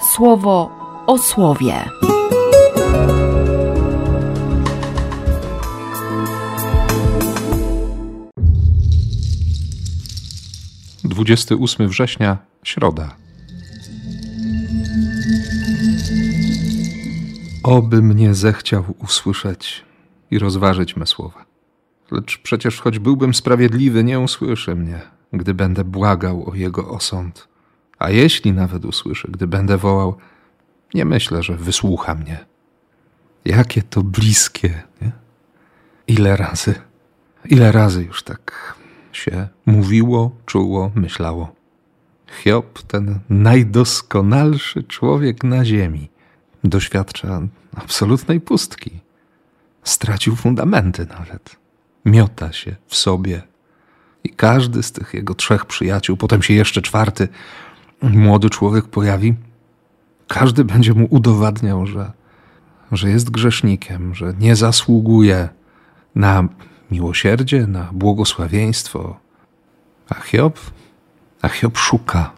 słowo o słowie. Dwudziesty ósmy września, środa. Oby mnie zechciał usłyszeć i rozważyć me słowa. Lecz przecież choć byłbym sprawiedliwy, nie usłyszy mnie, gdy będę błagał o jego osąd. A jeśli nawet usłyszy, gdy będę wołał, nie myślę, że wysłucha mnie. Jakie to bliskie, nie? Ile razy, ile razy już tak się mówiło, czuło, myślało. Hiob, ten najdoskonalszy człowiek na ziemi, doświadcza absolutnej pustki. Stracił fundamenty nawet. Miota się w sobie. I każdy z tych jego trzech przyjaciół, potem się jeszcze czwarty, młody człowiek pojawi, każdy będzie mu udowadniał, że, że jest grzesznikiem, że nie zasługuje na miłosierdzie, na błogosławieństwo. A Hiob, a Hiob szuka,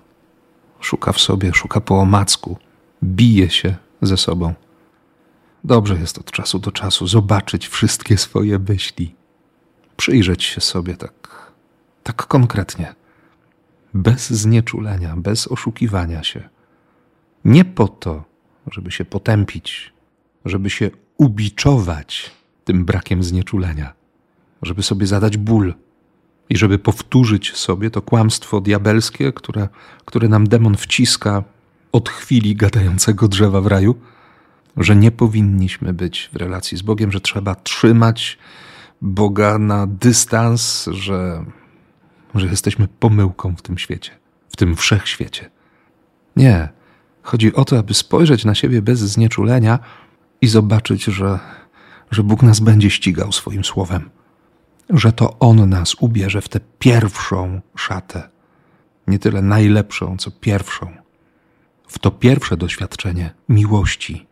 szuka w sobie, szuka po omacku, bije się ze sobą. Dobrze jest od czasu do czasu zobaczyć wszystkie swoje myśli, przyjrzeć się sobie tak, tak konkretnie, bez znieczulenia, bez oszukiwania się. Nie po to, żeby się potępić, żeby się ubiczować tym brakiem znieczulenia, żeby sobie zadać ból i żeby powtórzyć sobie to kłamstwo diabelskie, które, które nam demon wciska od chwili gadającego drzewa w raju, że nie powinniśmy być w relacji z Bogiem, że trzeba trzymać Boga na dystans, że, że jesteśmy pomyłką w tym świecie, w tym wszechświecie. Nie. Chodzi o to, aby spojrzeć na siebie bez znieczulenia i zobaczyć, że, że Bóg nas będzie ścigał swoim słowem, że to On nas ubierze w tę pierwszą szatę, nie tyle najlepszą, co pierwszą, w to pierwsze doświadczenie miłości,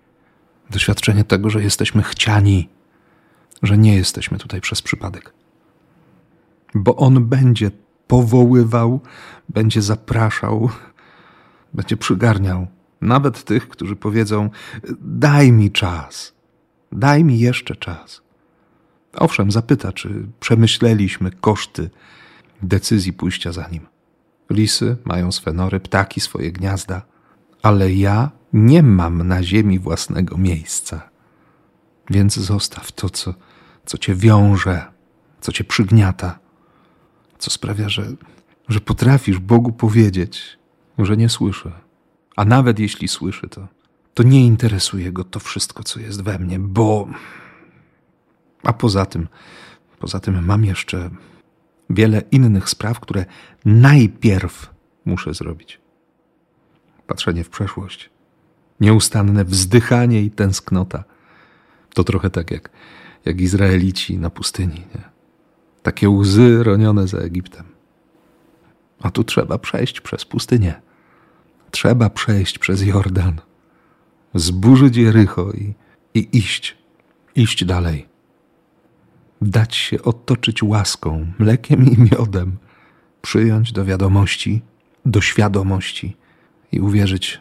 doświadczenie tego, że jesteśmy chciani, że nie jesteśmy tutaj przez przypadek. Bo On będzie powoływał, będzie zapraszał, będzie przygarniał nawet tych, którzy powiedzą: Daj mi czas, daj mi jeszcze czas. Owszem, zapyta, czy przemyśleliśmy koszty decyzji pójścia za nim. Lisy mają swe nory, ptaki swoje gniazda, ale ja nie mam na ziemi własnego miejsca. Więc zostaw to, co, co cię wiąże, co cię przygniata, co sprawia, że, że potrafisz Bogu powiedzieć, że nie słyszy. A nawet jeśli słyszy, to, to nie interesuje go to wszystko, co jest we mnie, bo. A poza tym, poza tym mam jeszcze wiele innych spraw, które najpierw muszę zrobić. Patrzenie w przeszłość, nieustanne wzdychanie i tęsknota. To trochę tak jak, jak Izraelici na pustyni. Nie? Takie łzy ronione za Egiptem. A tu trzeba przejść przez pustynię. Trzeba przejść przez Jordan, zburzyć Jericho i, i iść, iść dalej. Dać się otoczyć łaską, mlekiem i miodem, przyjąć do wiadomości, do świadomości i uwierzyć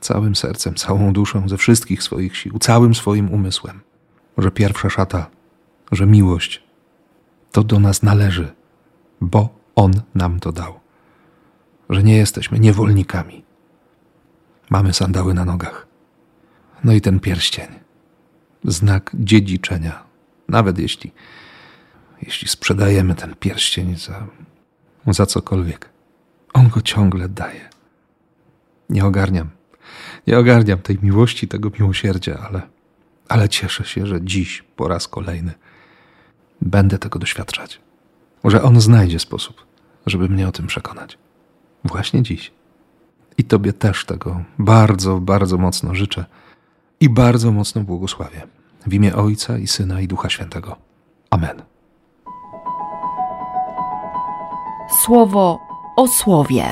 całym sercem, całą duszą, ze wszystkich swoich sił, całym swoim umysłem, że pierwsza szata, że miłość to do nas należy, bo On nam to dał, że nie jesteśmy niewolnikami. Mamy sandały na nogach. No i ten pierścień, znak dziedziczenia, nawet jeśli, jeśli sprzedajemy ten pierścień za, za cokolwiek, On go ciągle daje. Nie ogarniam nie ogarniam tej miłości, tego miłosierdzia, ale, ale cieszę się, że dziś po raz kolejny będę tego doświadczać. Że On znajdzie sposób, żeby mnie o tym przekonać. Właśnie dziś. I Tobie też tego bardzo, bardzo mocno życzę i bardzo mocno błogosławię. W imię Ojca i Syna i Ducha Świętego. Amen. Słowo o słowie.